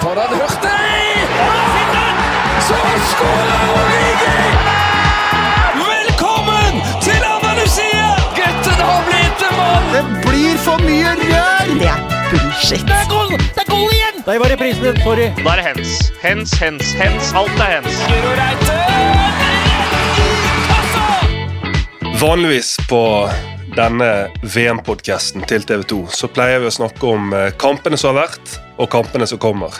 Foran Hurtig! Så skårer Origi! Velkommen til Andalusia! Gutten har blitt en mann! Det blir for mye rør! Det er bullshit. Det er goal! Det er goal igjen! Der var reprisen, sorry. Da er det hens. Hens, hens, hens. Alt er hens. Guro Reite! Vanligvis på denne VM-podkasten til TV 2 så pleier vi å snakke om eh, kampene som har vært, og kampene som kommer.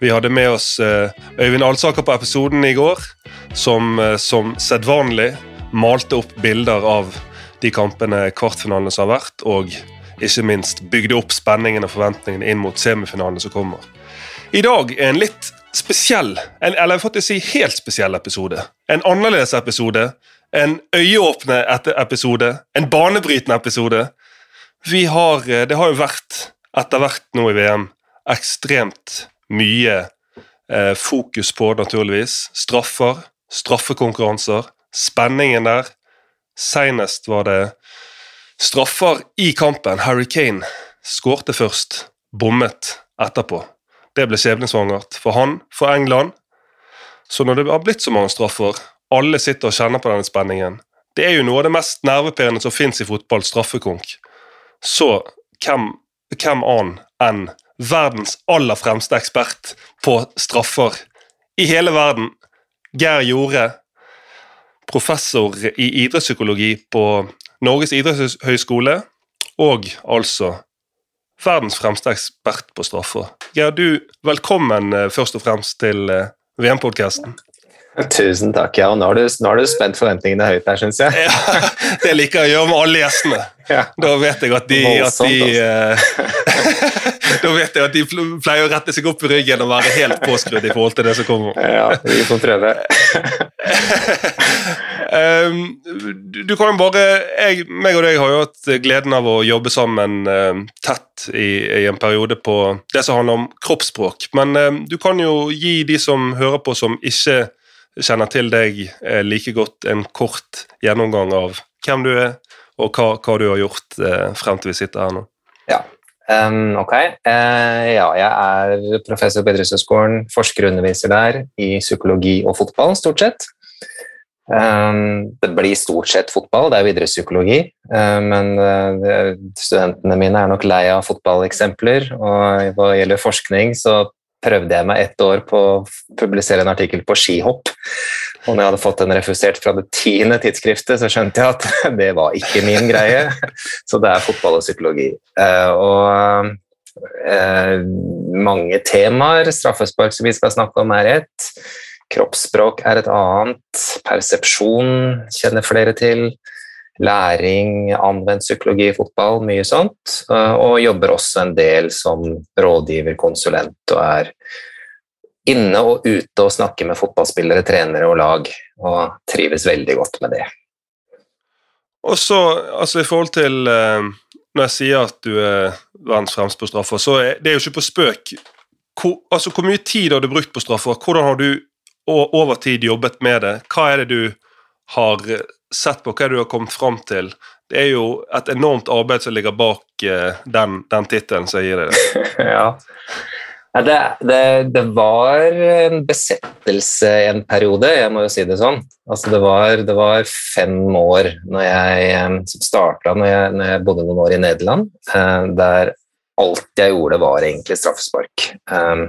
Vi hadde med oss eh, Øyvind Alsaker på episoden i går, som eh, som sedvanlig malte opp bilder av de kampene, kvartfinalene som har vært, og ikke minst bygde opp spenningen og forventningene inn mot semifinalene som kommer. I dag er en litt spesiell, eller å si helt spesiell episode. En annerledes episode. En øyeåpne episode. En banebrytende episode. Vi har, eh, det har jo vært, etter hvert nå i VM, ekstremt mye eh, fokus på, naturligvis. Straffer, straffekonkurranser, spenningen der. Senest var det straffer i kampen. Harry Kane skårte først, bommet etterpå. Det ble skjebnesvangert for han, for England. Så når det har blitt så mange straffer, alle sitter og kjenner på denne spenningen Det er jo noe av det mest nervepirrende som fins i fotball, straffekonk. Så hvem, annen enn verdens aller fremste ekspert på straffer i hele verden, Geir Jorde, professor i idrettspsykologi på Norges idrettshøgskole, og altså verdens fremste ekspert på straffer. Geir, du, velkommen eh, først og fremst til eh, VM-podkasten. Tusen takk. ja, og Nå har du, nå har du spent forventningene høyt her, syns jeg. Ja, det liker jeg å gjøre med alle gjestene. Ja. Da vet jeg at de, at de eh, Da vet jeg at de pleier å rette seg opp i ryggen og være helt påskrudd i forhold til det som kommer. Ja, vi får prøve. Um, du, du kan jo bare jeg, meg og deg har jo hatt gleden av å jobbe sammen um, tett i, i en periode på det som handler om kroppsspråk. Men um, du kan jo gi de som hører på som ikke kjenner til deg eh, like godt, en kort gjennomgang av hvem du er, og hva, hva du har gjort eh, frem til vi sitter her nå. Ja, um, ok. Uh, ja, jeg er professor på Idrettshøgskolen, forsker og underviser der i psykologi og fotball, stort sett. Um, det blir stort sett fotball, det er jo idrettspsykologi, uh, men uh, studentene mine er nok lei av fotballeksempler, og hva gjelder forskning, så prøvde jeg meg ett år på å publisere en artikkel på skihopp. Og når jeg hadde fått den refusert fra det tiende tidsskriftet, så skjønte jeg at det var ikke min greie. Så det er fotball og psykologi. Uh, og mange temaer, straffespark som vi skal snakke om, er ett. Kroppsspråk er et annet. Persepsjon kjenner flere til. Læring, anvendt psykologi i fotball, mye sånt. Og jobber også en del som rådgiver, konsulent, og er inne og ute og snakker med fotballspillere, trenere og lag, og trives veldig godt med det. Og så, altså i forhold til eh, Når jeg sier at du er verdens fremste på straffer, så er det jo ikke på spøk. Hvor, altså, hvor mye tid har du brukt på straffer? Hvordan har du over tid jobbet med det. Hva er det du har sett på, hva du har kommet fram til? Det er jo et enormt arbeid som ligger bak uh, den, den tittelen som gir deg. ja. Det, det, det, var en besettelse en periode, jeg må jo si det sånn. Altså det, var, det var fem år når jeg starta når jeg, når jeg bodde noen år i Nederland, uh, der alt jeg gjorde, var egentlig straffespark. Um,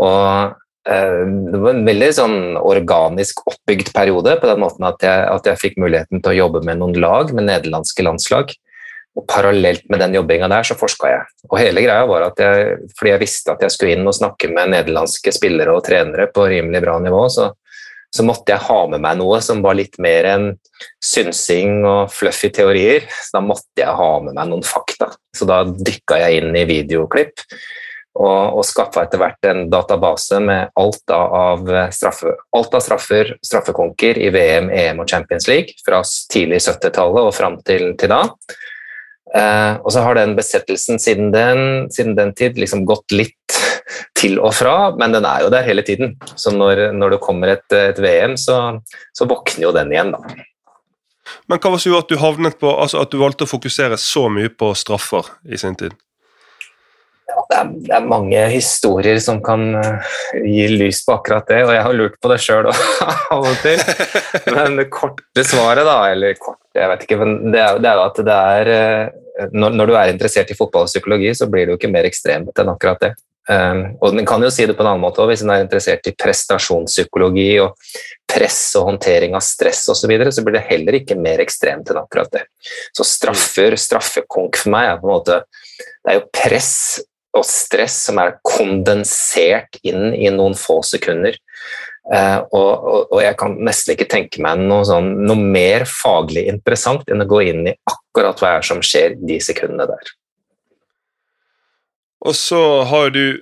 og det var en veldig sånn organisk oppbygd periode, på den måten at jeg, at jeg, fikk muligheten til å jobbe med noen lag, med nederlandske landslag. Og parallelt med den jobbinga der, så forska jeg. Og hele greia var at jeg, fordi jeg visste at jeg skulle inn og snakke med nederlandske spillere og trenere på rimelig bra nivå, så, så måtte jeg ha med meg noe som var litt mer enn synsing og fluffy teorier. Så da måtte jeg ha med meg noen fakta. Så da dykka jeg inn i videoklipp og, og skaffa etter hvert en database med alt av, straffe, alt av straffer, straffekonker i VM, EM og Champions League fra tidlig 70-tallet og fram til, til da. Eh, og så har den besettelsen siden den, siden den tid liksom gått litt til og fra, men den er jo der hele tiden. Så når, når det kommer et, et VM, så, så, våkner jo den igjen, da. Men hva var det som gjorde at du havnet på, altså at du valgte å fokusere så mye på straffer i sin tid? Det er, det er mange historier som kan uh, gi lys på akkurat det, og jeg har lurt på det sjøl av og til. Men det korte svaret, da, eller kort, jeg vet ikke, men det er, det er at det er uh, når, når, du er interessert i fotballpsykologi, så blir det jo ikke mer ekstremt enn akkurat det. Um, og den kan jo si det på en annen måte også, Hvis en er interessert i prestasjonspsykologi og press og håndtering av stress osv., så, videre, så blir det heller ikke mer ekstremt enn akkurat det. Så straffer, straffekonk for meg er på en måte Det er jo press og stress som er kondensert inn i noen få sekunder. Eh, og, og, og, jeg kan nesten ikke tenke meg noe, sånn, noe mer faglig interessant enn å gå inn i akkurat hva som skjer de sekundene der. Og så har du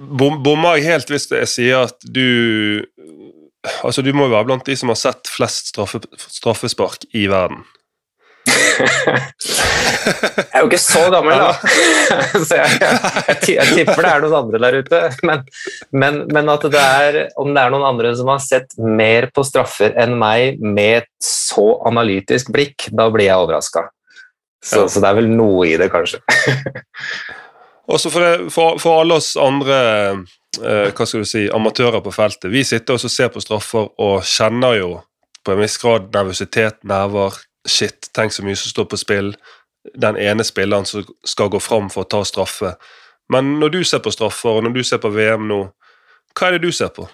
Bomma jeg helt hvis jeg sier at du Altså, du må jo være blant de som har sett flest straffe, straffespark i verden. Jeg er jo ikke så gammel, da. så jeg, jeg, jeg, tipper det er noen andre der ute. Men, men, men at det er, om det er noen andre som har sett mer på straffer enn meg med et så analytisk blikk, da blir jeg overraska. Så, så, det er vel noe i det, kanskje. Også for, det, for, for, alle oss andre eh, hva skal du si, amatører på feltet. Vi sitter og ser på straffer og kjenner jo på en viss grad nervøsitet, nerver. Shit, tenk så mye som står på spill. Den ene spilleren som skal gå fram for å ta straffe. Men når du ser på straffer, og når du ser på VM nå, hva er det du ser på?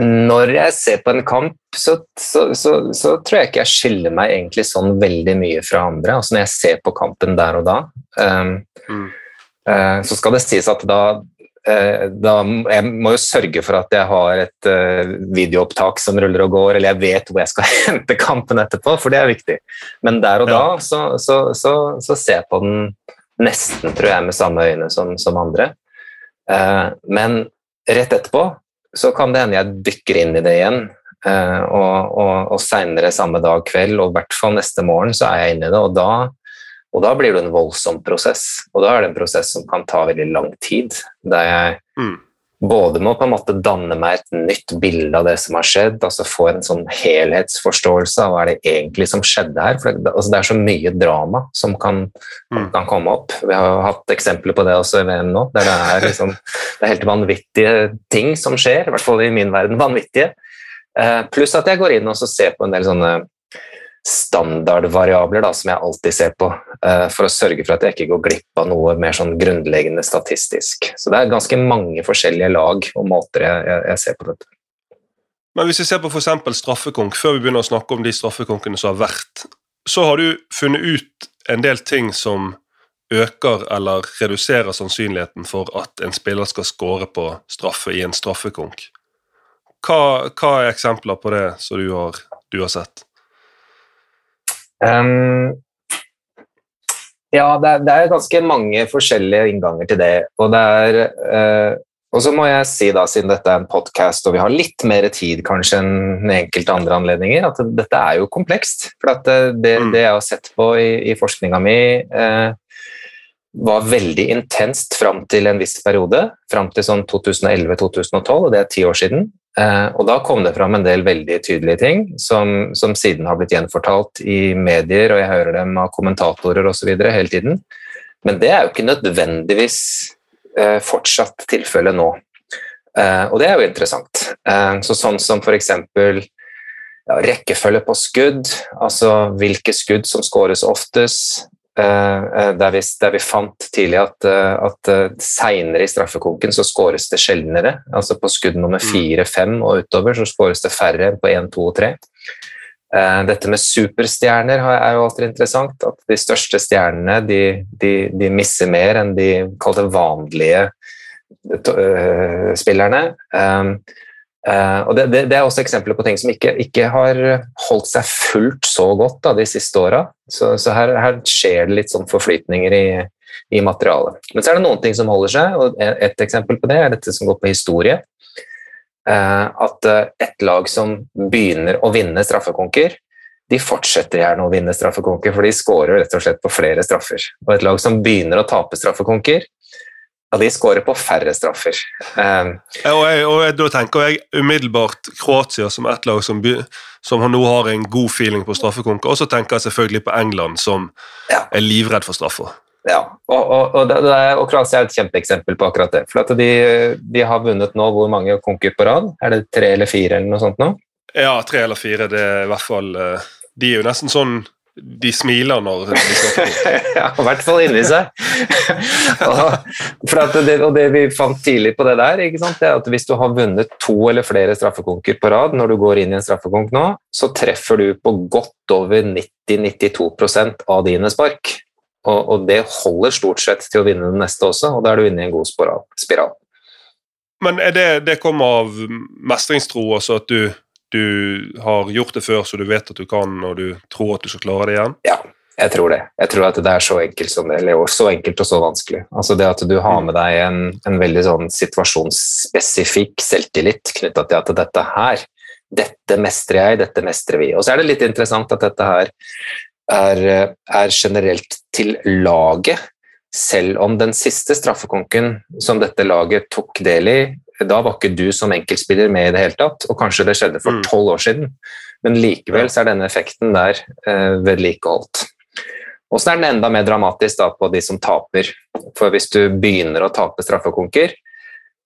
når jeg ser på en kamp, så, så, så, så, tror jeg ikke jeg skiller meg egentlig sånn veldig mye fra andre. Altså når jeg ser på kampen der og da, um, mm. uh, så skal det sies at da, da Jeg må jo sørge for at jeg har et uh, videoopptak som ruller og går, eller jeg vet hvor jeg skal hente kampen etterpå, for det er viktig. Men der og da så, ser jeg på den nesten, tror jeg, med samme øyne som, som andre. men rett etterpå så kan det hende jeg dykker inn i det igjen. Og og, og seinere samme dag kveld, og i hvert fall neste morgen, så er jeg inne i det. Og da, og da, blir det en voldsom prosess. Og da er det en prosess som kan ta veldig lang tid. Der jeg mm både må på en måte danne meg et nytt bilde av det som har skjedd, altså få en sånn helhetsforståelse av hva er det egentlig som skjedde her. For det, altså det er så mye drama som kan, mm. kan, komme opp. Vi har hatt eksempler på det også i VM nå, der det er, liksom, det er helt vanvittige ting som skjer, i hvert fall i min verden vanvittige. Eh, pluss at jeg går inn og ser på en del sånne standardvariabler da, som jeg alltid ser på, uh, for å sørge for at jeg ikke går glipp av noe mer sånn grunnleggende statistisk. Så det er ganske mange forskjellige lag og måter jeg, jeg, jeg ser på dette. Men hvis vi ser på f.eks. straffekonk, før vi begynner å snakke om de straffekonkene som har vært, så har du funnet ut en del ting som øker eller reduserer sannsynligheten for at en spiller skal skåre på straffe i en straffekonk. Hva, hva er eksempler på det som du har, du har sett? Um, ja, det er, det er, ganske mange forskjellige innganger til det. Og det er uh, og så må jeg si, da, siden dette er en podkast og vi har litt mer tid kanskje enn enkelte andre anledninger, at dette er jo komplekst. For at det, det, mm. det jeg har sett på i, i forskninga mi, eh, var veldig intenst fram til en viss periode. Fram til sånn 2011-2012, og det er ti år siden. Eh, og da kom det fram en del veldig tydelige ting som, som, siden har blitt gjenfortalt i medier, og jeg hører dem av kommentatorer osv. hele tiden. Men det er jo ikke nødvendigvis eh, fortsatt tilfellet nå. Eh, og det er jo interessant. Så sånn som f.eks. Ja, rekkefølge på skudd, altså hvilke skudd som skåres oftest, der vi, der vi, fant tidlig at, eh, at seinere i straffekonken så skåres det sjeldnere. Altså på skudd nummer mm. fire, fem og utover så skåres det færre enn på én, to og tre. Dette med superstjerner er jo alltid interessant. At de største stjernene de, de, de misser mer enn de vanlige spillerne. Uh, og det, det, det, er også eksempler på ting som ikke, ikke har holdt seg fullt så godt da, de siste åra. Så, så her, her, skjer det litt sånn forflytninger i, i, materialet. Men så er det noen ting som holder seg, og et eksempel på det er dette som går på historie. Uh, at uh, et lag som begynner å vinne straffekonker, de fortsetter gjerne å vinne straffekonker, for de skårer rett og slett på flere straffer. Og et lag som begynner å tape straffekonker, Ja, de skårer på færre straffer. Um, og, jeg, og jeg, da tenker jeg umiddelbart Kroatia som et lag som, som nå har en god feeling på straffekonker. Og så tenker jeg selvfølgelig på England, som ja. er livredd for straffer. Ja, og, og, og, det, og Kroatia er et kjempeeksempel på akkurat det. For de, de, har vunnet nå hvor mange konker på rad? Er det tre eller fire eller noe sånt nå? Ja, tre eller fire. Det er i hvert fall eh, De er jo nesten sånn de smiler når de skal Ja, i hvert fall inni seg. og, det, og, det, vi fant tidlig på det der, ikke sant? det er at hvis du har vunnet to eller flere straffekonker på rad når du går inn i en straffekonk nå, så treffer du på godt over 90-92% av dine spark. Og, og, det holder stort sett til å vinne den neste også, og da er du inne i en god spiral. Men er det, det kommer av mestringstro, altså at du, du, har gjort det før så du vet at du kan, og du tror at du skal klare det igjen? Ja, jeg tror det. Jeg tror at det er så enkelt som eller så enkelt og så vanskelig. Altså det at du har med deg en, en veldig sånn situasjonsspesifikk selvtillit knytta til at dette her, dette mestrer jeg, dette mestrer vi. Og så er det litt interessant at dette her er, er generelt til laget, selv om den siste straffekonken som dette laget tok del i, da var ikke du som enkeltspiller med i det hele tatt, og kanskje det skjedde for mm. tolv år siden, men likevel så er denne effekten der eh, vedlikeholdt. Og så er den enda mer dramatisk da på de som taper, for hvis du begynner å tape straffekonker,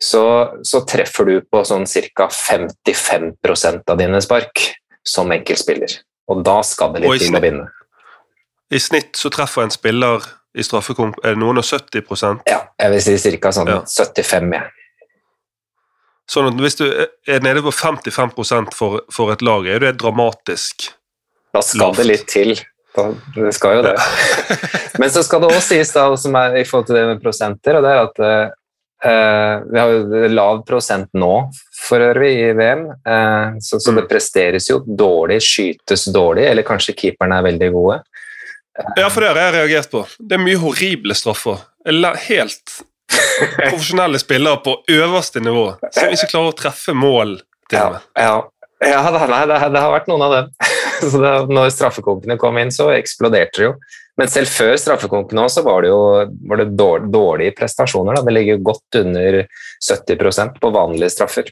så, så treffer du på sånn ca. 55% av dine spark som enkeltspiller, og da skal det litt til å vinne. I snitt så treffer en spiller i straffekonk Er det noen og 70% Ja, jeg vil si ca. sånn ja. 75. Ja. Sånn at hvis du er nede på 55% for, for et lag, er det dramatisk Da skal det litt til. det skal jo det. Men så skal det også sies, da, som er i forhold til det med prosenter, og det er at uh, vi har jo lav prosent nå for øvrig i VM, uh, så, så, det mm. presteres jo dårlig, skytes dårlig, eller kanskje keeperne er veldig gode. Ja, for det har jeg reagert på. Det er mye horrible straffer. Helt profesjonelle spillere på øverste nivå som ikke klarer å treffe mål. til ja, ja. ja det, nei, det, det, har vært noen av dem. Så det, når straffekonkene kom inn, så eksploderte det jo. Men selv før straffekonkene så var det jo var det dårlig, dårlige prestasjoner. Da. Det ligger godt under 70% på vanlige straffer.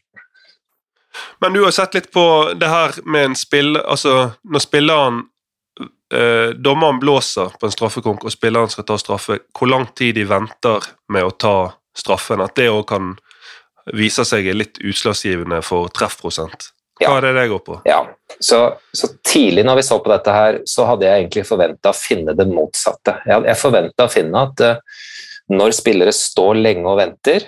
Men du har sett litt på det her med en spill, altså når spilleren eh, dommeren blåser på en straffekonk og spilleren skal ta straffe, hvor lang tid de venter med å ta straffen, at det òg kan vise seg litt utslagsgivende for treffprosent. Hva er det det går på? Ja, så, så, tidlig når vi så på dette her, så hadde jeg egentlig forventa å finne det motsatte. Jeg, jeg forventa å finne at uh, når spillere står lenge og venter,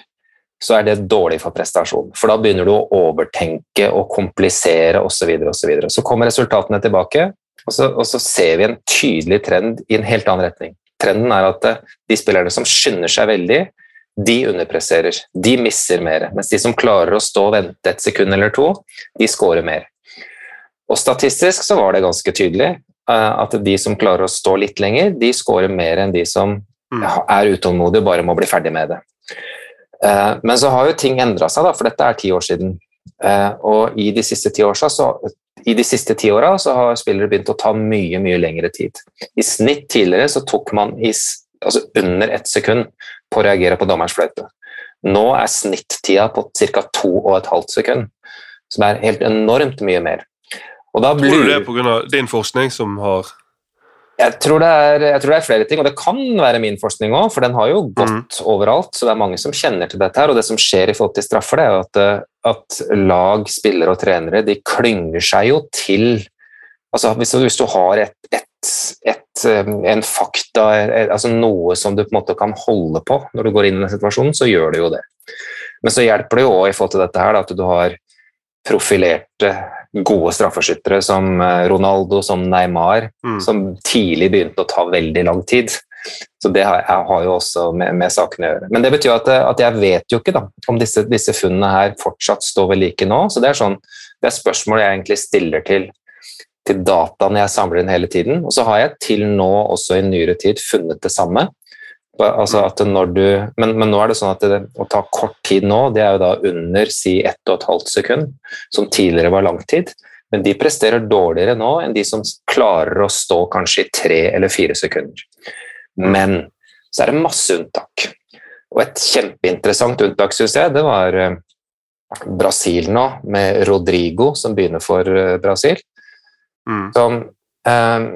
så er det dårlig for prestasjon. For da begynner du å overtenke og komplisere osv. Så, videre, og så, videre. så kommer resultatene tilbake, og så, og så, ser vi en tydelig trend i en helt annen retning. Trenden er at eh, de spillerne som skynder seg veldig, de underpresserer. De misser mer. Mens de som klarer å stå og vente et sekund eller to, de scorer mer. Og statistisk så var det ganske tydelig uh, at de som klarer å stå litt lenger, de scorer mer enn de som mm. er utålmodige og bare må bli ferdig med det. Uh, men så har jo ting endra seg, da, for dette er ti år siden. Og i de siste ti åra så i de siste ti åra har spillere begynt å ta mye mye lengre tid. I snitt tidligere så tok man i, altså under ett sekund på å reagere på dommerens fløyte. Nå er snittida på ca. to og et halvt sekund, som er helt enormt mye mer. Og da blir, Tror du det er pga. din forskning som har jeg tror, er, jeg tror, det er, flere ting, og det kan være min forskning òg, for den har jo gått mm. overalt. Så det er mange som kjenner til dette her. Og det som skjer i forhold til straffer, det er jo at, eh, at lag, spillere og trenere de klynger seg jo til altså Hvis, hvis du har et, et, et, eh, en fakta, altså noe som du på en måte kan holde på når du går inn i den situasjonen, så gjør du jo det. Men så hjelper det jo òg i forhold til dette her, at du har profilerte gode straffeskyttere som eh, Ronaldo, som Neymar, mm. som tidlig begynte å ta veldig lang tid. Så det har, har jo også med, med, saken å gjøre. Men det betyr at, at jeg vet jo ikke da, om disse, disse, funnene her fortsatt står ved like nå. Så det er, sånn, det er spørsmål jeg egentlig stiller til, til dataene jeg samler inn hele tiden. Og så har jeg til nå også i nyere tid funnet det samme. Altså at når du, men, men, nå er det sånn at det, å ta kort tid nå, det er jo da under si ett og et halvt sekund, som tidligere var lang tid. Men de presterer dårligere nå enn de som klarer å stå kanskje i tre eller fire sekunder. Men så er det masse unntak. Og et kjempeinteressant unntak, syns jeg, det var eh, Brasil nå, med Rodrigo som begynner for eh, Brasil. Mm. Som eh,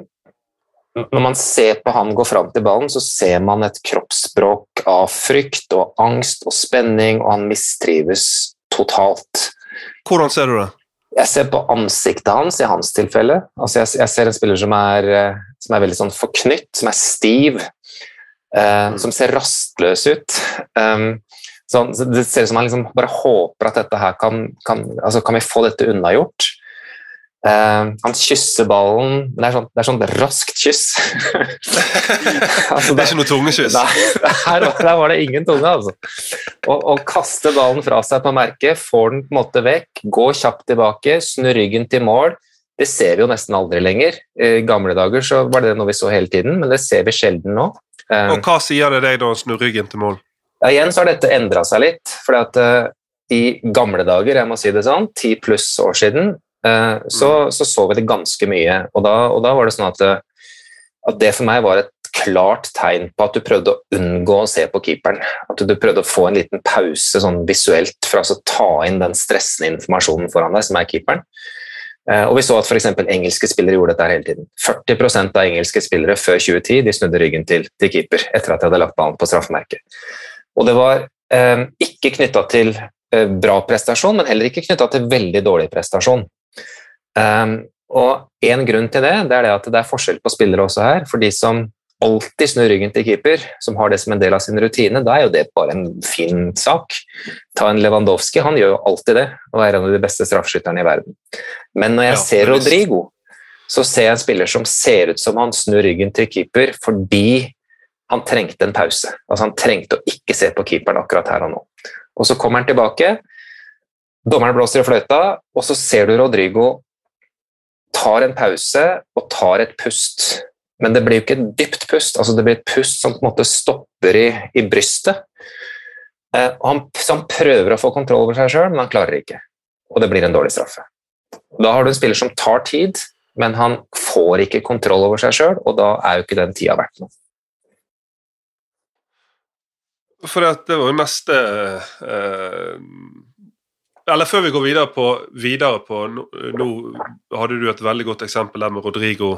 Når man ser på han gå fram til ballen, så ser man et kroppsspråk av frykt og angst og spenning, og han mistrives totalt. Hvordan ser du det? Jeg ser på ansiktet hans i hans tilfelle. Altså jeg, jeg ser en spiller som er, eh, som er veldig sånn forknytt, som er stiv, eh, som ser rastløs ut. Um, så det ser ut som han liksom bare håper at dette her kan, kan, altså kan vi få dette unnagjort. Uh, han kysser ballen, men det er sånn, det er sånn raskt kyss. altså, Det er ikke noe tungekyss. Nei, her, var- der var det ingen tunge, altså. Å, og kaste ballen fra seg på merket, får den på en måte vekk, gå kjapt tilbake, snur ryggen til mål. Det ser vi jo nesten aldri lenger. I gamle dager så var det noe vi så hele tiden, men det ser vi sjelden nå. Eh, Og hva sier det deg da å snu ryggen til mål? ja, igjen så har dette endra seg litt. fordi at eh, i gamle dager, jeg må si det sånn, ti pluss år siden, eh, så, så så vi det ganske mye. Og da, og da var det sånn at, at det for meg var et klart tegn på at du prøvde å unngå å se på keeperen. At du prøvde å få en liten pause sånn visuelt for å ta inn den stressende informasjonen foran deg, som er keeperen. Eh, Og vi så at f.eks. engelske spillere gjorde dette hele tiden. 40% av engelske spillere før 2010 de snudde ryggen til, til keeper etter at de hadde lagt ballen på straffemerket. Og det var eh, ikke knytta til eh, bra prestasjon, men heller ikke knytta til veldig dårlig prestasjon. Um, og en grunn til det, det er det at det er forskjell på spillere også her. For de som alltid snur ryggen til keeper, som har det som en del av sin rutine, da er jo det bare en fin sak. Ta en Lewandowski, han gjør jo alltid det, og er en av de beste straffeskytterne i verden. Men når jeg Ja, ser. Rodrigo, så ser jeg en spiller som ser ut som han snur ryggen til keeper fordi han trengte en pause. Altså Han trengte å ikke se på keeperen akkurat her og nå. Og så kommer han tilbake, dommeren blåser i fløyta, og så ser du Rodrigo tar en pause og tar et pust. Men det blir jo ikke et dypt pust, altså det blir et pust som på en måte stopper i, i brystet. Eh, han, så han prøver å få kontroll over seg sjøl, men han klarer ikke. Og det blir en dårlig straffe. Da har du en spiller som tar tid, men han får ikke kontroll over seg sjøl, og da er jo ikke den tida verdt noe. For det, var jo neste eh, Eller før vi går videre på, videre på nå, nå hadde du et veldig godt eksempel der med Rodrigo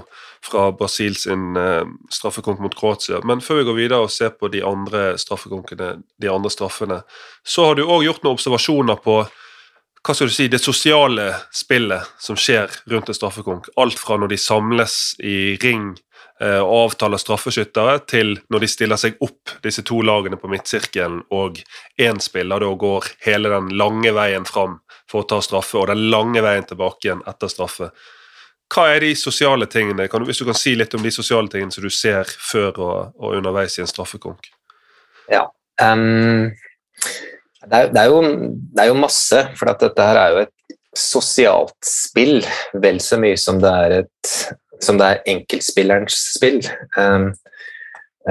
fra Brasil sin eh, straffekonk mot Kroatia. Men før vi går videre og ser på de andre straffekonkene, de andre straffene, så har du òg gjort noen observasjoner på hva skal du si, det sosiale spillet som skjer rundt en straffekonk. Alt fra når de samles i ring eh, og avtaler straffeskyttere, til når de stiller seg opp, disse to lagene på midtsirkelen, og én spiller da går hele den lange veien fram for å ta straffe, og den lange veien tilbake igjen etter straffe. Hva er de sosiale tingene, du, hvis du kan si litt om de sosiale tingene som du ser før og, og underveis i en straffekonk? Um, det, er, det, er jo, det er jo masse, for dette her er jo et sosialt spill vel så mye som det er, et, som det er enkeltspillerens spill. Um,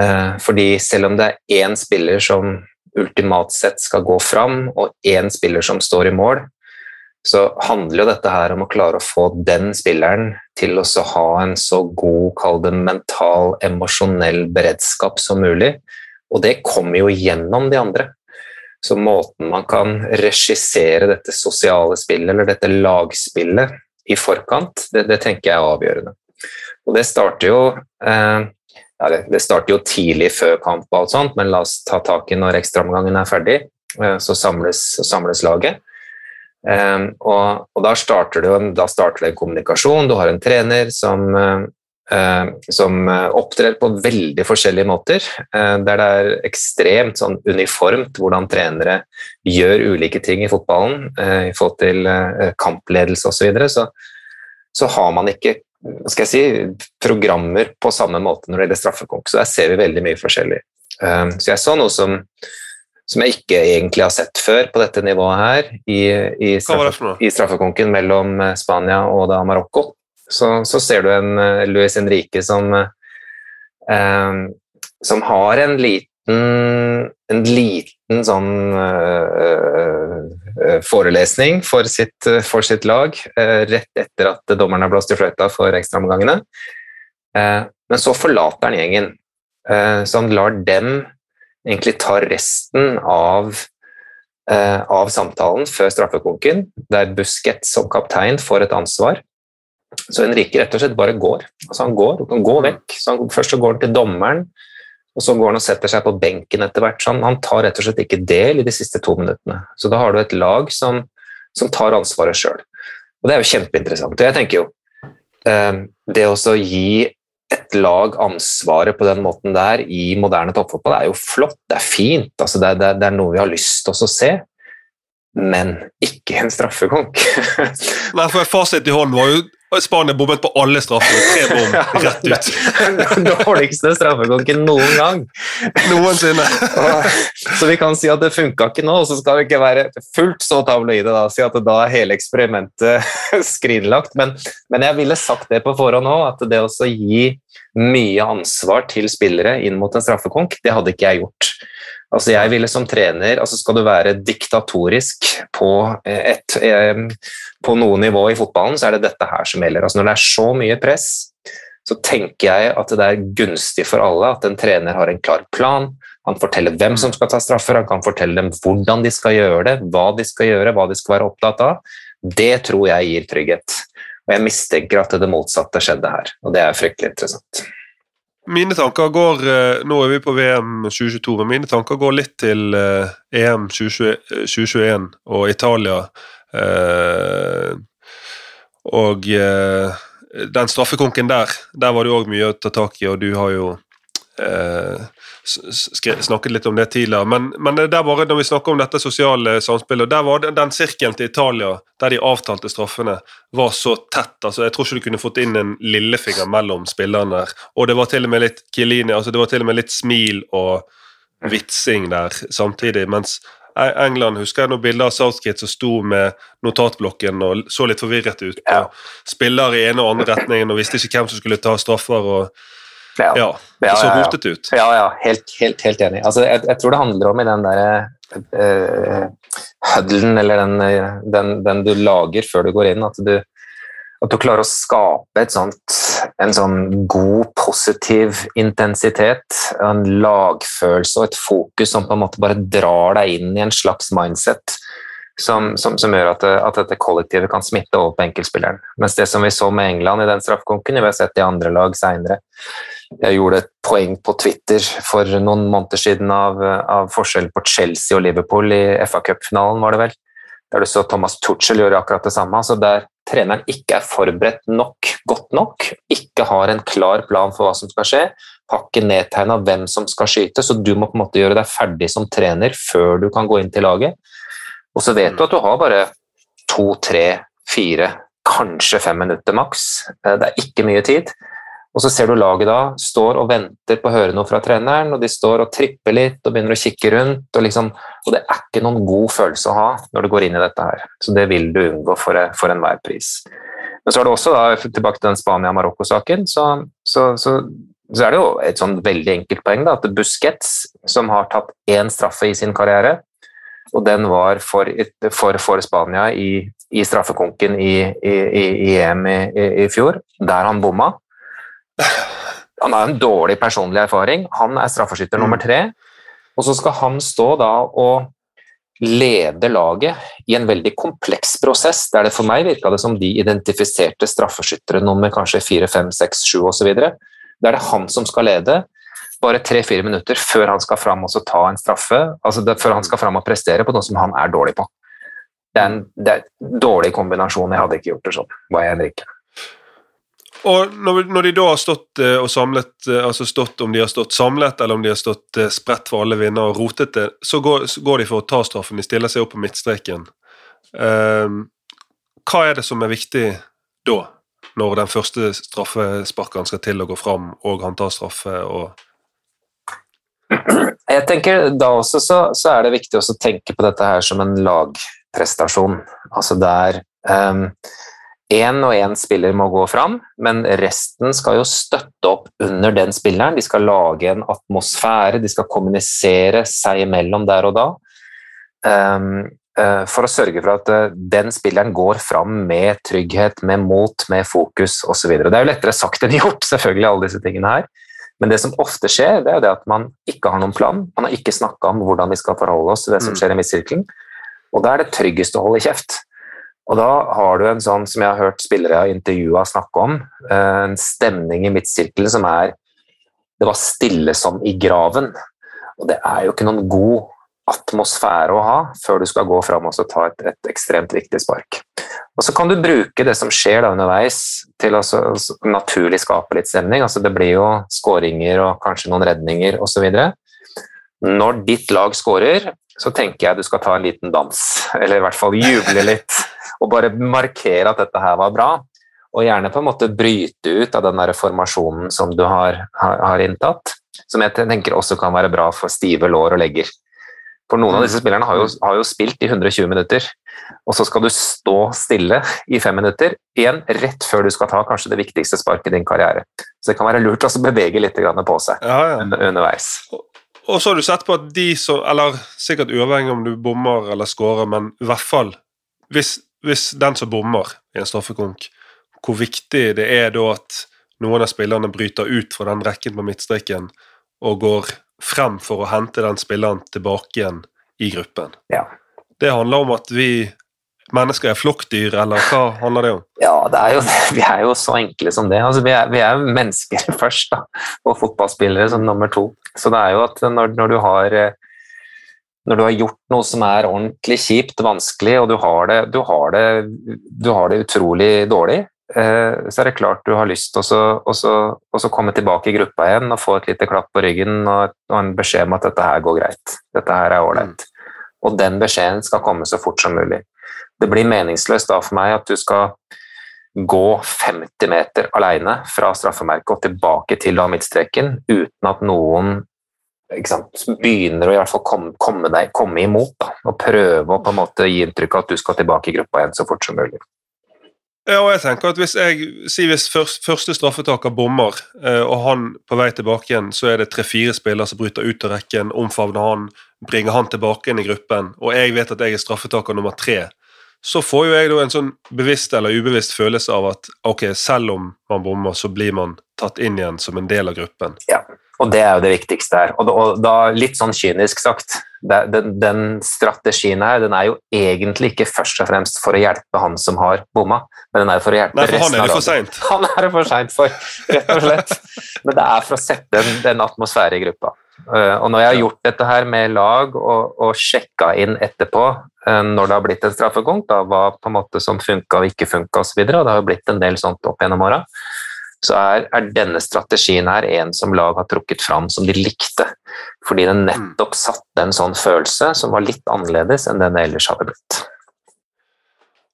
uh, fordi selv om det er én spiller som ultimat sett skal gå fram, og én spiller som står i mål, så handler jo dette her om å klare å få den spilleren til å ha en så god, kall det mental, emosjonell beredskap som mulig. Og det kommer jo gjennom de andre. Så måten man kan regissere dette sosiale spillet, eller dette lagspillet, i forkant, det, det tenker jeg er avgjørende. Og det starter jo eh, ja, det, det starter jo tidlig før kamp, og alt sånt, men la oss ta tak i når ekstraomgangen er ferdig. Eh, så, samles, samles laget. Eh, og, og da, starter det, da starter det en kommunikasjon. Du har en trener som, uh, som uh, opptrer på veldig forskjellige måter. uh, der det er ekstremt sånn uniformt hvordan trenere gjør ulike ting i fotballen i forhold til kampledelse osv. Så, videre. så så har man ikke skal jeg si, programmer på samme måte når det gjelder straffekonk. Så der ser vi veldig mye forskjellig. Så jeg så noe som som jeg ikke egentlig har sett før på dette nivået her, i, i, straffe, i straffekonken mellom eh, Spania og da Marokko. Så, så ser du en uh, Luis Henrique som, uh, som har en liten, en liten sånn eh, forelesning for sitt, for sitt lag rett etter at dommeren har blåst i fløyta for ekstraomgangene. Men så forlater han gjengen, så han lar dem egentlig ta resten av, av samtalen før straffekonken, der Busquets som kaptein får et ansvar. Så Henrike rett og slett bare går. Altså Han går, han går vekk. Så han, først så går han til dommeren, og så går han og setter seg på benken etter hvert. Så han, han tar rett og slett ikke del i de siste to minuttene. Så da har du et lag som, som tar ansvaret sjøl. Og det er jo kjempeinteressant. Og jeg tenker jo eh, Det å gi et lag ansvaret på den måten der i moderne toppfotball er jo flott, det er fint, altså det, det, det, er noe vi har lyst til å se. Men ikke en straffekonk. Nei, for Fasit i hånden var jo Spania bommet på alle straffer. Tre bom rett ut. Den dårligste straffekonken noen gang. Noensinne. så vi kan si at det funka ikke nå, og så skal vi ikke være fullt så tabloide da, si at da er hele eksperimentet skrinlagt. Men, men, jeg ville sagt det på forhånd òg, at det å gi mye ansvar til spillere inn mot en straffekonk, det hadde ikke jeg gjort. Altså jeg ville som trener, altså Skal du være diktatorisk på, et, på noe nivå i fotballen, så er det dette her som gjelder. Altså når det er så mye press, så tenker jeg at det er gunstig for alle at en trener har en klar plan. Han forteller hvem som skal ta straffer, han kan fortelle dem hvordan de skal gjøre det, hva de skal gjøre, hva de skal være opptatt av. Det tror jeg gir trygghet. Og jeg mistenker at det motsatte skjedde her, og det er fryktelig interessant. Mine tanker går eh, Nå er vi på VM 2022, men mine tanker går litt til eh, EM 2021 og Italia. Eh, og den straffekonken der, der var det òg mye å ta tak i, og du har jo snakket litt om det tidligere. Men, men det der bare når vi snakker om dette sosiale samspillet, der var det, den sirkelen til Italia der de avtalte straffene, var så tett. altså Jeg tror ikke du kunne fått inn en lillefinger mellom spillerne der. Og det var til og med litt Chiellini, altså det var til og med litt smil og vitsing der samtidig. mens e- England husker jeg noen bilder av Southgate som sto med notatblokken og så litt forvirret ut. og Spiller i ene og andre retningen og visste ikke hvem som skulle ta straffer. og ja. ja. Det så rotete ut. Ja, ja. Helt, helt, helt enig. Altså, jeg, jeg, tror det handler om i den derre uh, huddlen, eller den, den, den, du lager før du går inn, at du, at du klarer å skape sånt, en sånn god, positiv intensitet, en lagfølelse og et fokus som på en måte bare drar deg inn i en slags mindset som, som, som gjør at, at, dette kollektivet kan smitte over på enkeltspilleren. Mens det som vi så med England i den straffekonken, vi har sett i andre lag seinere, jeg gjorde et poeng på Twitter for noen måneder siden av, av forskjellen på Chelsea og Liverpool i FA Cup-finalen, var det vel. Der du så Thomas Tuchel gjøre akkurat det samme. altså Der treneren ikke er forberedt nok, godt nok, ikke har en klar plan for hva som skal skje, har ikke nedtegna hvem som skal skyte, så du må på en måte gjøre deg ferdig som trener før du kan gå inn til laget. Og så vet du at du har bare to, tre, fire, kanskje fem minutter maks. Det er ikke mye tid. Og så ser du laget da står og venter på å høre noe fra treneren, og de står og tripper litt og begynner å kikke rundt. Og, liksom, og det er ikke noen god følelse å ha når du går inn i dette her. Så det vil du unngå for, for enhver pris. Men så er det også, da, tilbake til den Spania-Marokko-saken, så, så, så, så, er det jo et sånn veldig enkelt poeng da, at Busquets, som har tatt én straffe i sin karriere, og den var for, for, for Spania i, i straffekonken i, i, i EM i, fjor, der han bomma han har en dårlig personlig erfaring. Han er straffeskytter nummer tre. Og så skal han stå da og lede laget i en veldig kompleks prosess, der det for meg virka det som de identifiserte straffeskyttere nummer kanskje fire, fem, seks, sju osv. Der er det han som skal lede bare tre-fire minutter før han skal fram og ta en straffe, altså det, før han skal fram og prestere på noe som han er dårlig på. Det er en, det er en dårlig kombinasjon. Jeg hadde ikke gjort det sånn, var jeg Henrike. Og når, når, de da har stått uh, og samlet, uh, altså stått om de har stått samlet eller om de har stått uh, spredt for alle vinder og rotete, så går, så går, de for å ta straffen. De stiller seg opp på midtstreken. Ehm, hva er det som er viktig da, når den første straffesparkeren skal til å gå fram, og han tar straffe og Jeg tenker Da også så, så er det viktig å tenke på dette her som en lagprestasjon. Altså der um, Én og én spiller må gå fram, men resten skal jo støtte opp under den spilleren. De skal lage en atmosfære, de skal kommunisere seg imellom der og da. Um, uh, for å sørge for at uh, den spilleren går fram med trygghet, med mot, med fokus osv. Det er jo lettere sagt enn gjort, selvfølgelig, alle disse tingene her. Men det som ofte skjer, det er det at man ikke har noen plan. Man har ikke snakka om hvordan vi skal forholde oss til det som Mm. skjer i midtsirkelen. Og da er det tryggest å holde kjeft. Og da har du en sånn som jeg har hørt spillere jeg har intervjua snakke om, eh, en stemning i midtsirkelen som er Det var stille som i graven. Og det er jo ikke noen god atmosfære å ha før du skal gå fram og ta et, et ekstremt viktig spark. Og så kan du bruke det som skjer da underveis til å så- så naturlig skape litt stemning. Altså det blir jo skåringer og kanskje noen redninger osv. Når ditt lag skårer, så tenker jeg du skal ta en liten dans, eller i hvert fall juble litt, og bare markere at dette her var bra. Og gjerne på en måte bryte ut av den der formasjonen som du har, har, har inntatt, som jeg tenker også kan være bra for stive lår og legger. For noen av disse spillerne har jo, har jo spilt i 120 minutter, og så skal du stå stille i fem minutter, igjen rett før du skal ta kanskje det viktigste sparket i din karriere. Så det kan være lurt å bevege litt på seg Ja, ja. underveis. Og så har du sett på at de som Eller sikkert uavhengig om du bommer eller scorer, men i hvert fall hvis, hvis den som bommer i en straffekonk, hvor viktig det er da at noen av spillerne bryter ut fra den rekken på midtstreken og går frem for å hente den spilleren tilbake igjen i gruppen. Ja. Det handler om at vi mennesker er flokkdyr, eller hva handler det om? Ja, det er jo, vi er jo så enkle som det. Altså, vi, er, vi er mennesker først, da, og fotballspillere som nummer to. Så det er jo at når, når, du har, eh, når du har gjort noe som er ordentlig kjipt, vanskelig, og du har det, du har det, du har det utrolig dårlig, eh, så er det klart du har lyst til å komme tilbake i gruppa igjen og få et lite klapp på ryggen og, og en beskjed om at dette her går greit. Dette her er ålreit. Og den beskjeden skal komme så fort som mulig. Det blir meningsløst da for meg at du skal gå 50 meter alene fra straffemerket og tilbake til midtstreken uten at noen sant, begynner å i hvert fall komme, komme, deg, komme imot da, og prøve å på en måte gi inntrykk av at du skal tilbake i gruppa igjen så fort som mulig. Ja, og jeg tenker at Hvis jeg, si hvis først, første straffetaker bommer, eh, og han på vei tilbake igjen, så er det tre-fire spillere som bryter ut av rekken, omfavner han, bringer han tilbake inn i gruppen, og jeg vet at jeg er straffetaker nummer tre, så får jo jeg da en sånn bevisst eller ubevisst følelse av at ok, selv om man bommer, så blir man tatt inn igjen som en del av gruppen. Ja, og det er jo det viktigste her. Og da, og da litt sånn kynisk sagt, det, den, den strategien her, den er jo egentlig ikke først og fremst for å hjelpe han som har bomma, men den er for å hjelpe Nei, for han resten er av laget. Han er det for seint for, rett og slett. Men det er for å sette en, den atmosfære i gruppa. Eh, og når jeg har gjort dette her med lag og, og sjekka inn etterpå eh, når det har blitt en straffekonk, da hva på en måte som funka og ikke funka osv., og det har jo blitt en del sånt opp gjennom åra, så er, er denne strategien her en som lag har trukket fram som de likte. Fordi den nettopp satte en sånn følelse som var litt annerledes enn den ellers hadde blitt.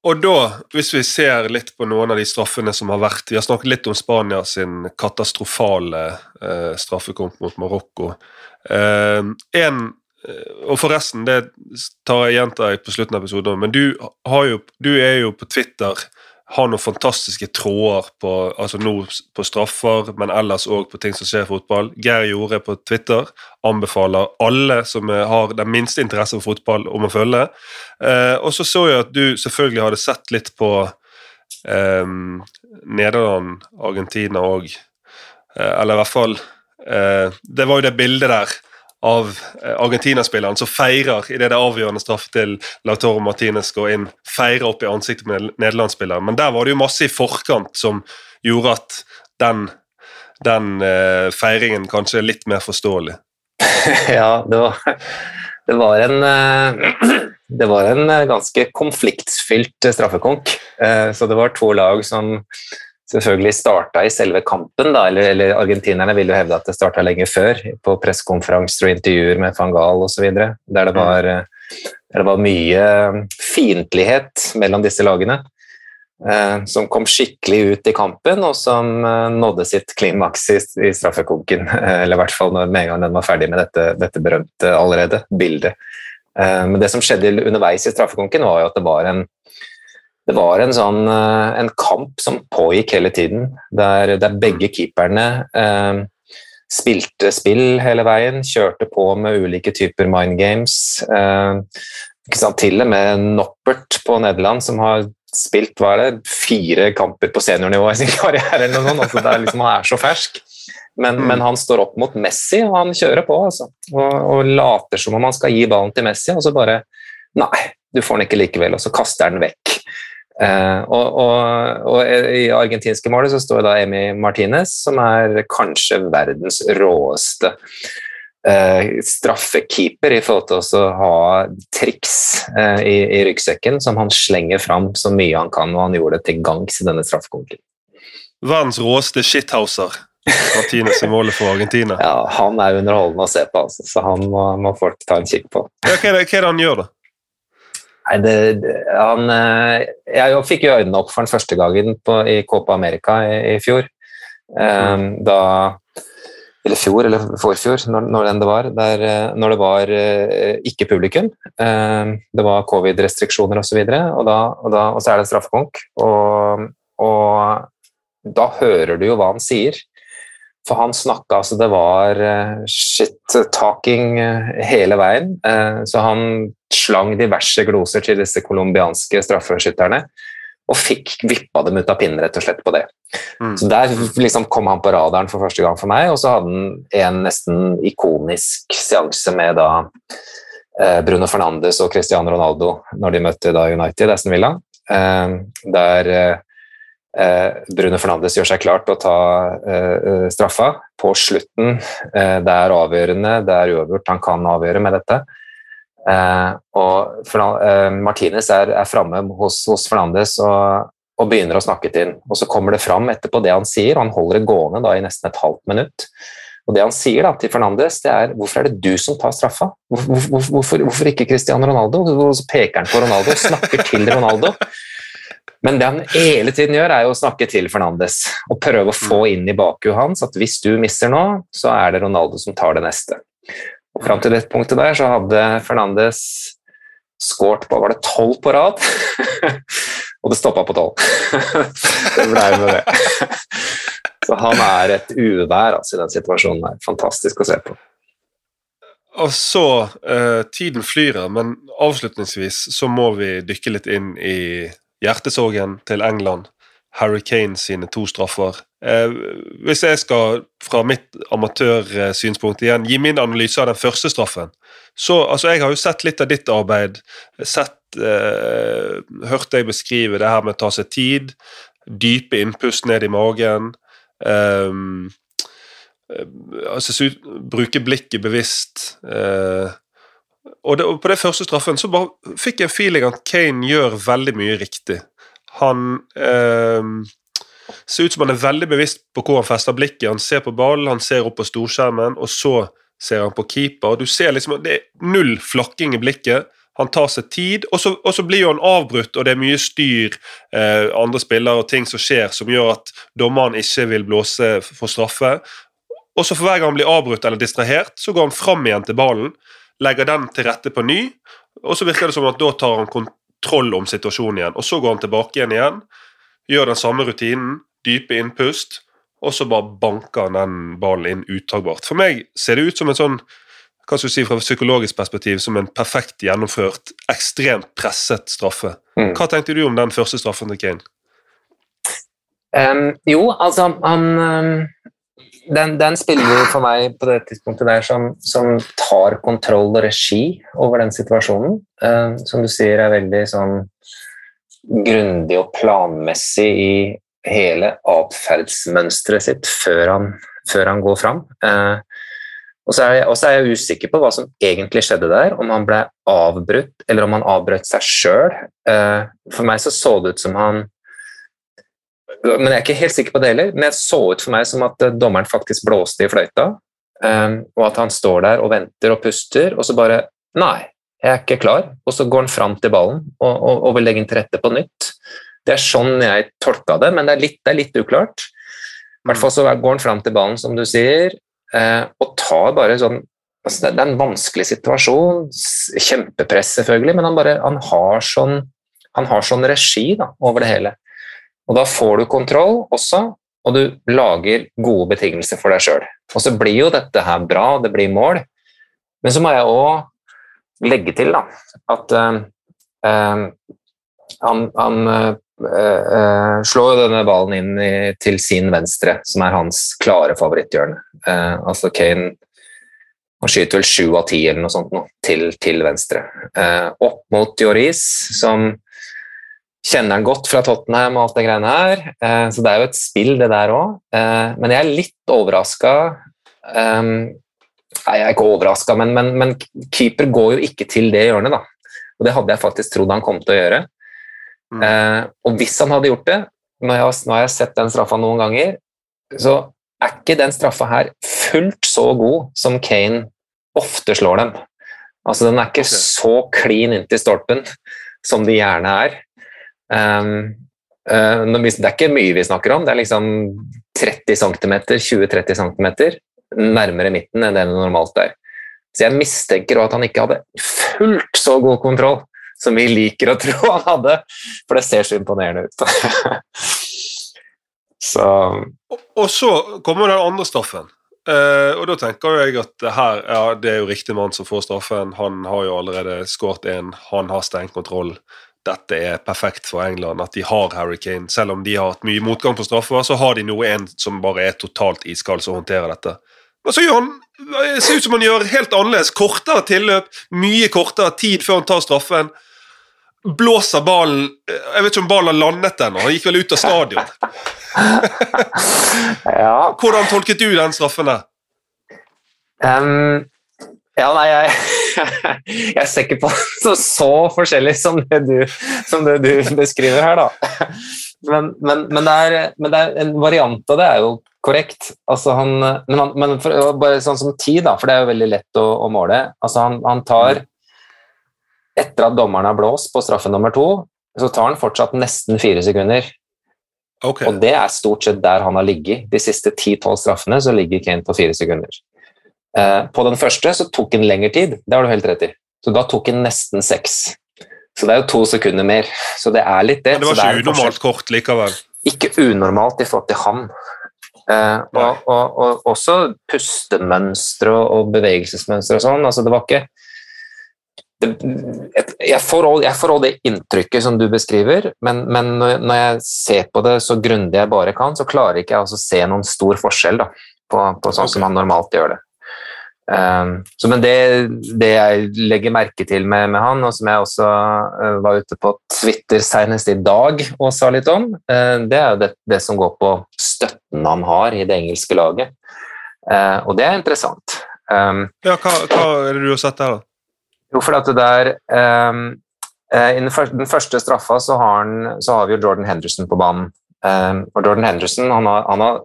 Og da, hvis vi ser litt på noen av de straffene som har vært Vi har snakket litt om Spania sin katastrofale eh, straffekonk mot Marokko. Eh, en, eh, og forresten, det tar jeg gjentar jeg på slutten av episoden, men du, har jo, du er jo på Twitter har noen fantastiske tråder på altså nå på straffer, men ellers òg på ting som skjer i fotball. Geir Jorde på Twitter anbefaler alle som har den minste interesse for fotball, om å følge. Eh, og så så jeg at du selvfølgelig hadde sett litt på eh, Nederland, Argentina òg. Eh, eller i hvert fall eh, Det var jo det bildet der av eh, Argentina-spilleren som feirer idet det avgjørende straff til Lautaro Martinez går inn. Feirer opp i ansiktet med nederlandsspilleren. Men der var det jo masse i forkant som gjorde at den, den uh, feiringen kanskje er litt mer forståelig. ja, det var, det var en uh, Det var en ganske konfliktfylt straffekonk. Uh, Så det var to lag som selvfølgelig starta i selve kampen, da, eller, eller argentinerne vil jo hevde at det starta lenge før, på pressekonferanser og intervjuer med van Gaal osv., der, det var, eh, der det var mye fiendtlighet mellom disse lagene. eh, Som kom skikkelig ut i kampen, og som eh, nådde sitt klimaks i, i straffekonken. eh, Eller i hvert fall når, med en gang den var ferdig med dette, dette berømte allerede bildet. Eh, Men det som skjedde underveis i straffekonken, var jo at det var en det var en sånn eh, en kamp som pågikk hele tiden, der, der begge keeperne eh, spilte spill hele veien, kjørte på med ulike typer mind games. Eh? Til og med Noppert på Nederland, som har spilt hva er det, fire kamper på seniornivå i sin karriere, eller noe sånt, altså det er liksom, han er så fersk. Men, Mm. men han står opp mot Messi, og han kjører på. Altså. Og, og later som om han skal gi ballen til Messi, og så bare Nei, du får den ikke likevel, og så kaster han den vekk. Eh, og, og, og i argentinske målet så står da Emi Martinez, som er kanskje verdens råeste eh, straffekeeper i forhold til å ha triks eh, i, i ryggsekken som han slenger fram så mye han kan, og han gjorde det til gangs i denne straffekonkurransen. Verdens råeste shithouser. Martinez i målet for Argentina. Ja, han er underholdende å se på, altså, så han må, må folk ta en kikk på. Ja, hva, er det, hva er det han gjør, da? Nei, det, han, eh, jeg fikk jo øynene opp for den første gangen på, i Copa America i, i fjor. Eh, da Eller fjor, eller forfjor, når, når den det var. Der, eh, når det var uh, ikke publikum. Um, det var covid-restriksjoner osv. Og, så og, og, og så er det straffekonk. Og, og da hører du jo hva han sier. For han snakka altså Det var uh, shit-talking uh, hele veien. Uh, så han slang diverse gloser til disse colombianske straffeskytterne. Og fikk vippa dem ut av pinnen rett og slett på det. Mm. Så Der liksom kom han på radaren for første gang for meg, og så hadde han en nesten ikonisk seanse med da Bruno Fernandes og Cristiano Ronaldo når de møtte da United, Aston Villa. Der Bruno Fernandes gjør seg klar til å ta uh, straffa på slutten. Det er avgjørende, det er uavgjort, han kan avgjøre med dette. Og Martinez er, er framme hos, hos, Fernandes og, og, begynner å snakke til ham. Og så kommer det fram etterpå det han sier, og han holder det gående da, i nesten et halvt minutt. Og det han sier da, til Fernandes, det er 'hvorfor er det du som tar straffa'? Hvorfor, hvorfor, hvorfor ikke Cristiano Ronaldo? Og så peker han på Ronaldo og snakker til Ronaldo. Men det han hele tiden gjør, er jo å snakke til Fernandes og prøve å få inn i bakhuet hans at hvis du misser nå, så er det Ronaldo som tar det neste. Og Fram til det punktet der så hadde Fernandes skåret på var det tolv på rad, og det stoppa på tolv. det blei med det. Så han er et uvær altså, i den situasjonen her. Fantastisk å se på. Og så uh, Tiden flyr, men avslutningsvis så må vi dykke litt inn i hjertesorgen til England, Harry Kane sine to straffer. Eh, hvis jeg skal fra mitt amatørsynspunkt igjen gi min analyse av den første straffen så altså Jeg har jo sett litt av ditt arbeid, sett eh, hørt deg beskrive det her med å ta seg tid, dype innpust ned i magen. Eh, altså Bruke blikket bevisst. Eh, og, det, og, på det første straffen så bare fikk jeg feeling at Kane gjør veldig mye riktig. Han eh, ser ut som han er veldig bevisst på hvor han fester blikket. Han ser på ballen, han ser opp på storskjermen, og så ser han på keeper. og du ser liksom Det er null flakking i blikket. Han tar seg tid, og så, og så blir jo han avbrutt, og det er mye styr, eh, andre spillere og ting som skjer, som gjør at dommeren ikke vil blåse for straffe. Og så for hver gang han blir avbrutt eller distrahert, så går han fram igjen til ballen legger den til rette på ny, og så virker det som at da tar han kontroll om situasjonen igjen. Og så går han tilbake igjen igjen, gjør den samme rutinen, dype innpust, og så bare banker han den ballen inn uttagbart. For meg ser det ut som en sånn hva skal du si fra et psykologisk perspektiv, som en perfekt gjennomført, ekstremt presset straffe. Mm. Hva tenkte du om den første straffen til Kane? Um, jo, altså han um den, den, spiller for meg på det tidspunktet der som, som tar kontroll og regi over den situasjonen. Uh, som du sier er veldig sånn grundig og planmessig i hele atferdsmønsteret sitt før han, før han går fram. Uh, og så jeg, er jeg usikker på hva som egentlig skjedde der, om han ble avbrutt eller om han avbrøt seg sjøl. Uh, for meg så så det ut som han men Jeg er ikke helt sikker på det heller, men jeg så ut for meg som at dommeren faktisk blåste i fløyta, um, og at han står der og venter og puster, og så bare Nei, jeg er ikke klar. Og så går han fram til ballen og, og, og vil legge den til rette på nytt. Det er sånn jeg tolka det, men det er litt, det er litt uklart. I hvert fall så går han fram til ballen, som du sier, uh, og tar bare sånn altså Det er en vanskelig situasjon, kjempepress selvfølgelig, men han, bare, han, har, sånn, han har sånn regi da, over det hele. Og da får du kontroll også, og du lager gode betingelser for deg sjøl. Og så blir jo dette her bra, det blir mål, men så må jeg òg legge til da, at uh, uh, han, han eh, slår jo denne ballen inn i, til sin venstre, som er hans klare favoritthjørne. Altså Kane han skyter vel sju av ti eller noe sånt nå, til, til venstre. Opp mot Joris, som kjenner han godt fra Tottenham og alt det greiene her. Eh, så det er jo et spill, det der òg. Eh, men jeg er litt overraska Nei, jeg er ikke overraska, men, men, men, keeper går jo ikke til det hjørnet, da. Og det hadde jeg faktisk trodd han kom til å gjøre. Mm. Eh, og hvis han hadde gjort det, nå har, jeg, nå har jeg sett den straffa noen ganger, så er ikke den straffa her fullt så god som Kane ofte slår dem. Altså, den er ikke okay. så klin inntil stolpen som de gjerne er. Um, uh, det er ikke mye vi snakker om, det er liksom 30 cm, 20-30 cm nærmere midten enn det det normalt er. Så jeg mistenker at han ikke hadde fullt så god kontroll som vi liker å tro han hadde, for det ser så imponerende ut. så og, og, så kommer den andre straffen. Uh, og da tenker jeg at her, ja, det er jo riktig mann som får straffen. Han har jo allerede skåret én, han har stengt kontroll. Dette er perfekt for England, at de har Harry Kane. Selv om de har hatt mye motgang på straffer, så har de nå en som bare er totalt iskald, som håndterer dette. Men så gjør han det ser ut som han gjør helt annerledes. Kortere tilløp, mye kortere tid før han tar straffen. Blåser ballen Jeg vet ikke om ballen har landet ennå, han gikk vel ut av stadion. ja. Hvordan tolket du den straffen der? Um, ja, nei, jeg, jeg ser ikke på det så forskjellig som det du, som det du beskriver her, da. Men, men, men, det er, men, det er, en variant av det er jo korrekt. Altså han, men, han, men for, bare sånn som tid, da, for det er jo veldig lett å, å måle. Altså han, han, tar Etter at dommeren har blåst på straffe nummer to, så tar han fortsatt nesten fire sekunder. Okay. Og det er stort sett der han har ligget. De siste ti-tolv straffene så ligger Kane på fire sekunder. Eh, på den første så tok den lengre tid, det har du helt rett i. Så da tok den nesten seks. Så det er jo to sekunder mer. Så det er litt det. Men det var ikke unormalt kort likevel? Ikke unormalt i forhold til han. Eh, og, og, og, også pustemønstre og bevegelsesmønstre og sånn. Altså, det var ikke det, jeg, får også, jeg, får også, det inntrykket som du beskriver, men, men, når jeg ser på det så grundig jeg bare kan, så klarer ikke jeg å se noen stor forskjell da, på, på sånn okay. som han normalt gjør det. Um, så, men det, det, jeg legger merke til med, med, han, og som jeg også uh, var ute på Twitter senest i dag og sa litt om, uh, det er jo det, det, som går på støtten han har i det engelske laget. Uh, og det er interessant. Um, ja, hva, hva, er det du har sett der, da? Jo, for at det der um, I den første, den første straffa så har, han, så har, vi jo Jordan Henderson på banen. og Jordan Henderson han har, han har,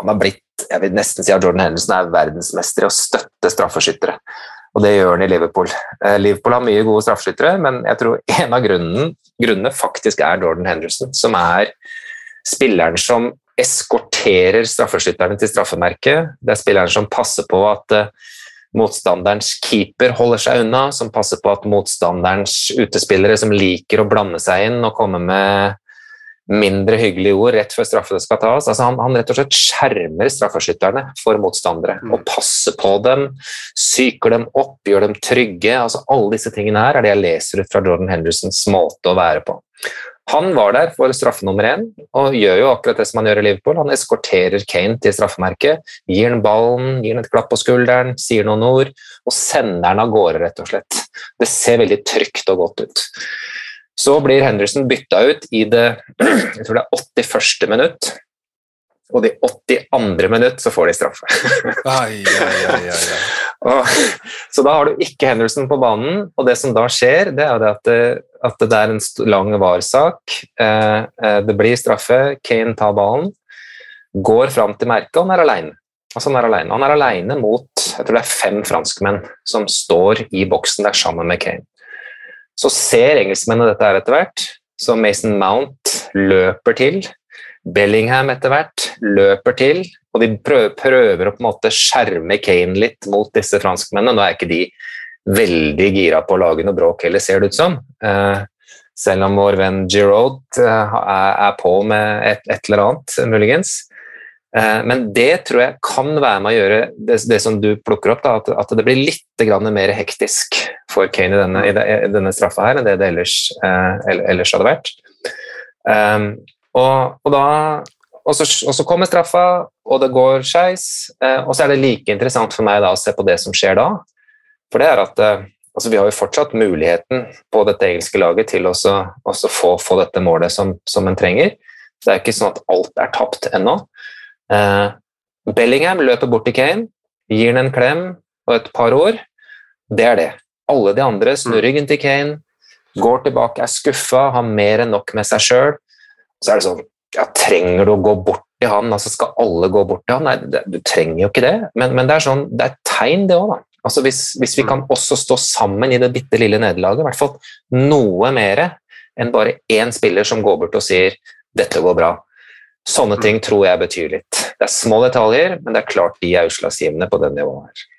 han har blitt jeg vil nesten si at Jordan Henderson er verdensmester i å støtte straffeskyttere. Og det gjør han i Liverpool. Eh, Liverpool har mye gode straffeskyttere, men jeg tror en av grunnen, grunnene faktisk er Jordan Henderson, som er spilleren som eskorterer straffeskytterne til straffemerket. Det er spilleren som passer på at uh, motstanderens keeper holder seg unna, som passer på at motstanderens utespillere som liker å blande seg inn og komme med mindre hyggelige ord rett før straffene skal tas. Altså han, han, rett og slett skjermer straffeskytterne for motstandere mm. og passer på dem, psyker dem opp, gjør dem trygge. Altså alle disse tingene her er det jeg leser ut fra Jordan Hendersons måte å være på. Han var der for straffe nummer én og gjør jo akkurat det som han gjør i Liverpool. Han eskorterer Kane til straffemerket, gir han ballen, gir han et klapp på skulderen, sier noen ord og sender han av gårde, rett og slett. Det ser veldig trygt og godt ut. Så blir Henderson bytta ut i det jeg tror det er 81. minutt. Og de 82. minutt så får de straffe. ai, ai, ai, og, så da har du ikke Henderson på banen, og det som da skjer, det er at det, at det er en lang VAR-sak. Eh, eh, det blir straffe, Kane tar ballen, går fram til merket, og han er aleine. Altså han er alene. Han er aleine mot jeg tror det er fem franskmenn som står i boksen der sammen med Kane. Så ser engelskmennene dette her etter hvert, så Mason Mount løper til. Bellingham etter hvert løper til, og de prøver, å på en måte skjerme Kane litt mot disse franskmennene. Nå er ikke de veldig gira på å lage noe bråk heller, ser det ut som. Uh, selv om vår venn Giroud uh, er, på med et eller annet, muligens. Eh, men det tror jeg kan være med å gjøre det, det som du plukker opp, da, at, at, det blir litt mer hektisk for Kane i denne, denne straffa her enn det det ellers, eh, ellers hadde vært. Um, og, og, da, og, så, og, så, kommer straffa, og det går skeis. Eh, og så er det like interessant for meg da, å se på det som skjer da. For det er at eh, altså, vi har jo fortsatt muligheten på dette engelske laget til å få, få, dette målet som, som en trenger. Det er ikke sånn at alt er tapt ennå. Uh, Bellingham løper bort til Kane, gir han en klem og et par ord. Det er det. Alle de andre snur mm. ryggen til Kane, går tilbake, er skuffa, har mer enn nok med seg sjøl. Så er det sånn ja, Trenger du å gå bort til han? Altså, skal alle gå bort til han? Nei, det, du trenger jo ikke det, men, men det er sånn, det er tegn, det òg, da. Altså hvis, hvis, vi mm. kan også stå sammen i det bitte lille nederlaget, i hvert fall noe mer enn bare én spiller som går bort og sier 'dette går bra'. Sånne ting tror jeg betyr litt. Det er små detaljer, men det er klart de er utslagsgivende på det nivået her.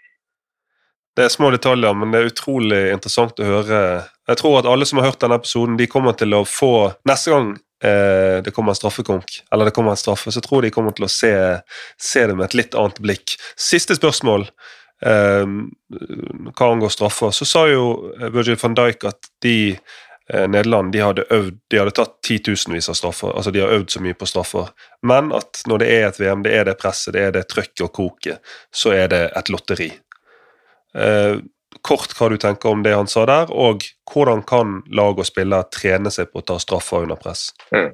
Det er små detaljer, men det er utrolig interessant å høre. Jeg tror at alle som har hørt denne episoden, de kommer til å få Neste gang eh, det kommer en straffekonk, eller det kommer en straffe, så tror de kommer til å se, se det med et litt annet blikk. Siste spørsmål. Eh, hva angår straffer, så sa jo Virgil van Dijk at de Eh, Nederland de hadde, øvd, de hadde tatt titusenvis av straffer. altså De har øvd så mye på straffer. Men at når det er et VM, det er det presset, det er det trøkket og koket, så er det et lotteri. Eh, kort hva du tenker om det han sa der, og hvordan kan lag og spillere trene seg på å ta straffer under press? Mm.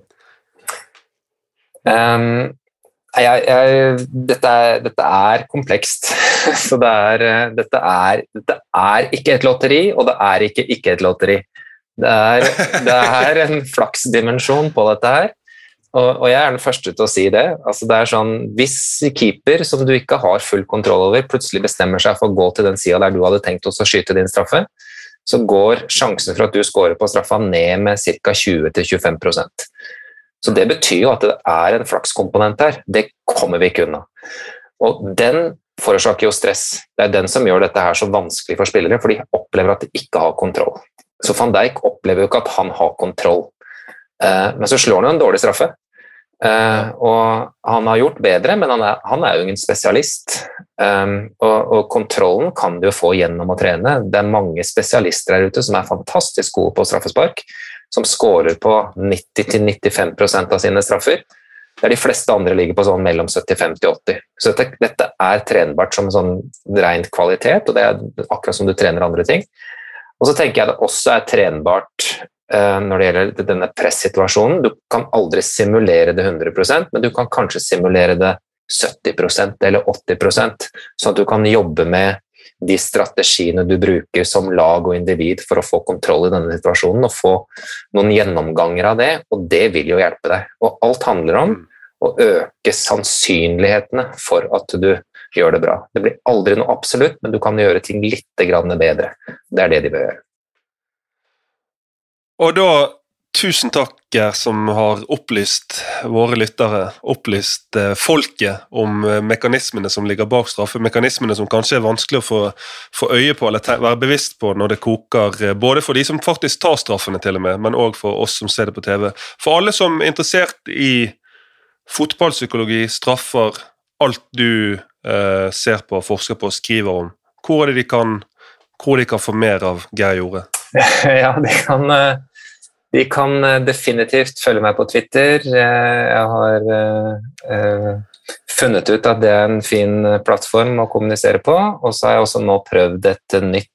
Um, jeg, jeg, dette, er, dette, er, komplekst. Så det er, eh, dette, er, dette er ikke et lotteri, og det er ikke ikke et lotteri. Det er, det er en flaksdimensjon på dette her. Og, jeg er den første til å si det. Altså det er sånn, Hvis keeper som du ikke har full kontroll over, plutselig bestemmer seg for å gå til den sida der du hadde tenkt å skyte din straffe, så går sjansen for at du scorer på straffa ned med ca. 20-25% Så det betyr jo at det er en flakskomponent her. Det kommer vi ikke unna. Og den forårsaker jo stress. Det er den som gjør dette her så vanskelig for spillere, for de opplever at de ikke har kontroll. Så van Dijk opplever jo ikke at han har kontroll. Eh, men så slår han jo en dårlig straffe. Eh, og han har gjort bedre, men han er, han er jo ingen spesialist. Um, og, og, kontrollen kan du jo få gjennom å trene. Det er mange spesialister der ute som er fantastisk gode på straffespark, som scorer på 90-95% av sine straffer. Der de fleste andre ligger på sånn mellom 75-80. Så dette, dette, er trenbart som sånn rent kvalitet, og det er akkurat som du trener andre ting. Og så tenker jeg det også er trenbart uh, når det gjelder denne pressituasjonen. Du kan aldri simulere det 100% men du kan kanskje simulere det 70% eller 80% sånn at du kan jobbe med de strategiene du bruker som lag og individ for å få kontroll i denne situasjonen, og få noen gjennomganger av det, og det vil jo hjelpe deg. Og alt handler om mm. å øke sannsynlighetene for at du gjør det bra. Det blir aldri noe absolutt, men du kan gjøre ting litt bedre. Det er det de bør gjøre. Og da, tusen takk som har opplyst våre lyttere, opplyst eh, folket om eh, mekanismene som ligger bak straffe. Mekanismene som kanskje er vanskelig å få, få øye på eller være bevisst på når det koker, eh, både for de som faktisk tar straffene, til og med, men òg for oss som ser det på TV. For alle som er interessert i fotballpsykologi, straffer, alt du eh, ser på, forsker på og skriver om. Hvor er det de kan, de kan få mer av Geir Jorde? Ja, de kan, eh, de kan, eh, definitivt følge meg på Twitter. Jeg har eh, funnet ut at det er en fin plattform å kommunisere på. Og så har jeg også nå prøvd et nytt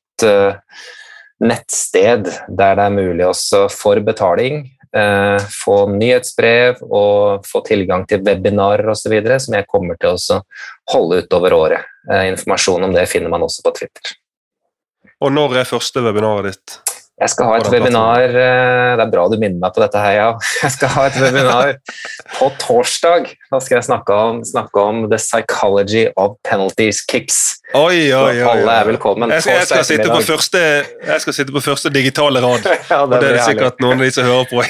nettsted der det er mulig også for betaling Eh, få nyhetsbrev og få tilgang til webinarer osv. som jeg kommer til å holde utover året. Eh, informasjon om det finner man også på Twitter. Og når er første webinaret ditt? Jeg skal ha et webinar eh, Det er bra du minner meg på dette, her, ja. Jeg skal ha et webinar på torsdag. Da skal jeg snakke om, snakke om the psychology of penalties kicks. Oi, oi, oi, alle er velkommen. Jeg skal, jeg skal, sitte, på første, jeg skal sitte på første digitale rad. ja, det, og det er det sikkert noen av de som hører på.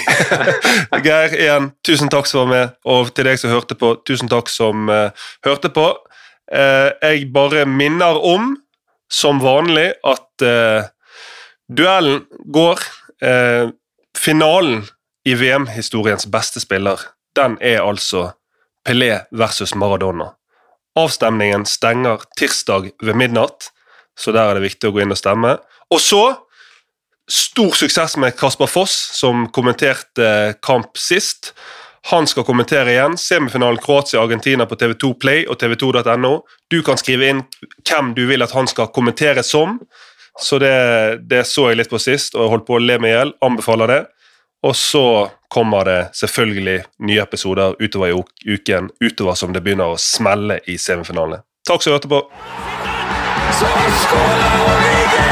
Geir, igjen, tusen takk som var med, og til deg som hørte på, tusen takk som uh, hørte på. Uh, jeg bare minner om, som vanlig, at uh, Duellen går. Eh, finalen i VM-historiens beste spiller, den er altså Pelé versus Maradona. Avstemningen stenger tirsdag ved midnatt, så der er det viktig å gå inn og stemme. Og så stor suksess med Kasper Foss, som kommenterte kamp sist. Han skal kommentere igjen semifinalen Kroatia-Argentina på TV2 Play og tv2.no. Du kan skrive inn hvem du vil at han skal kommentere som. Så det, det så jeg litt på sist, og jeg holdt på å le meg i hjel. Anbefaler det. Og så kommer det selvfølgelig nye episoder utover i uken, utover som det begynner å smelle i semifinalene. Takk som hørte på. Så Origi!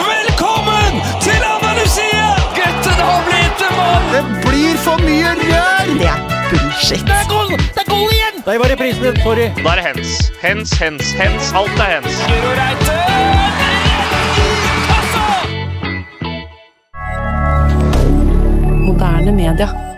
Velkommen til Andalusia! Gutten har blitt en mann! Det blir for mye rør! Det er bullshit. Det er goal! Det er goal igjen! Der var reprisen din. Sorry. Da er det hens. Hens, hens, hens. Alt er hens. Guro Reite! Moderne media.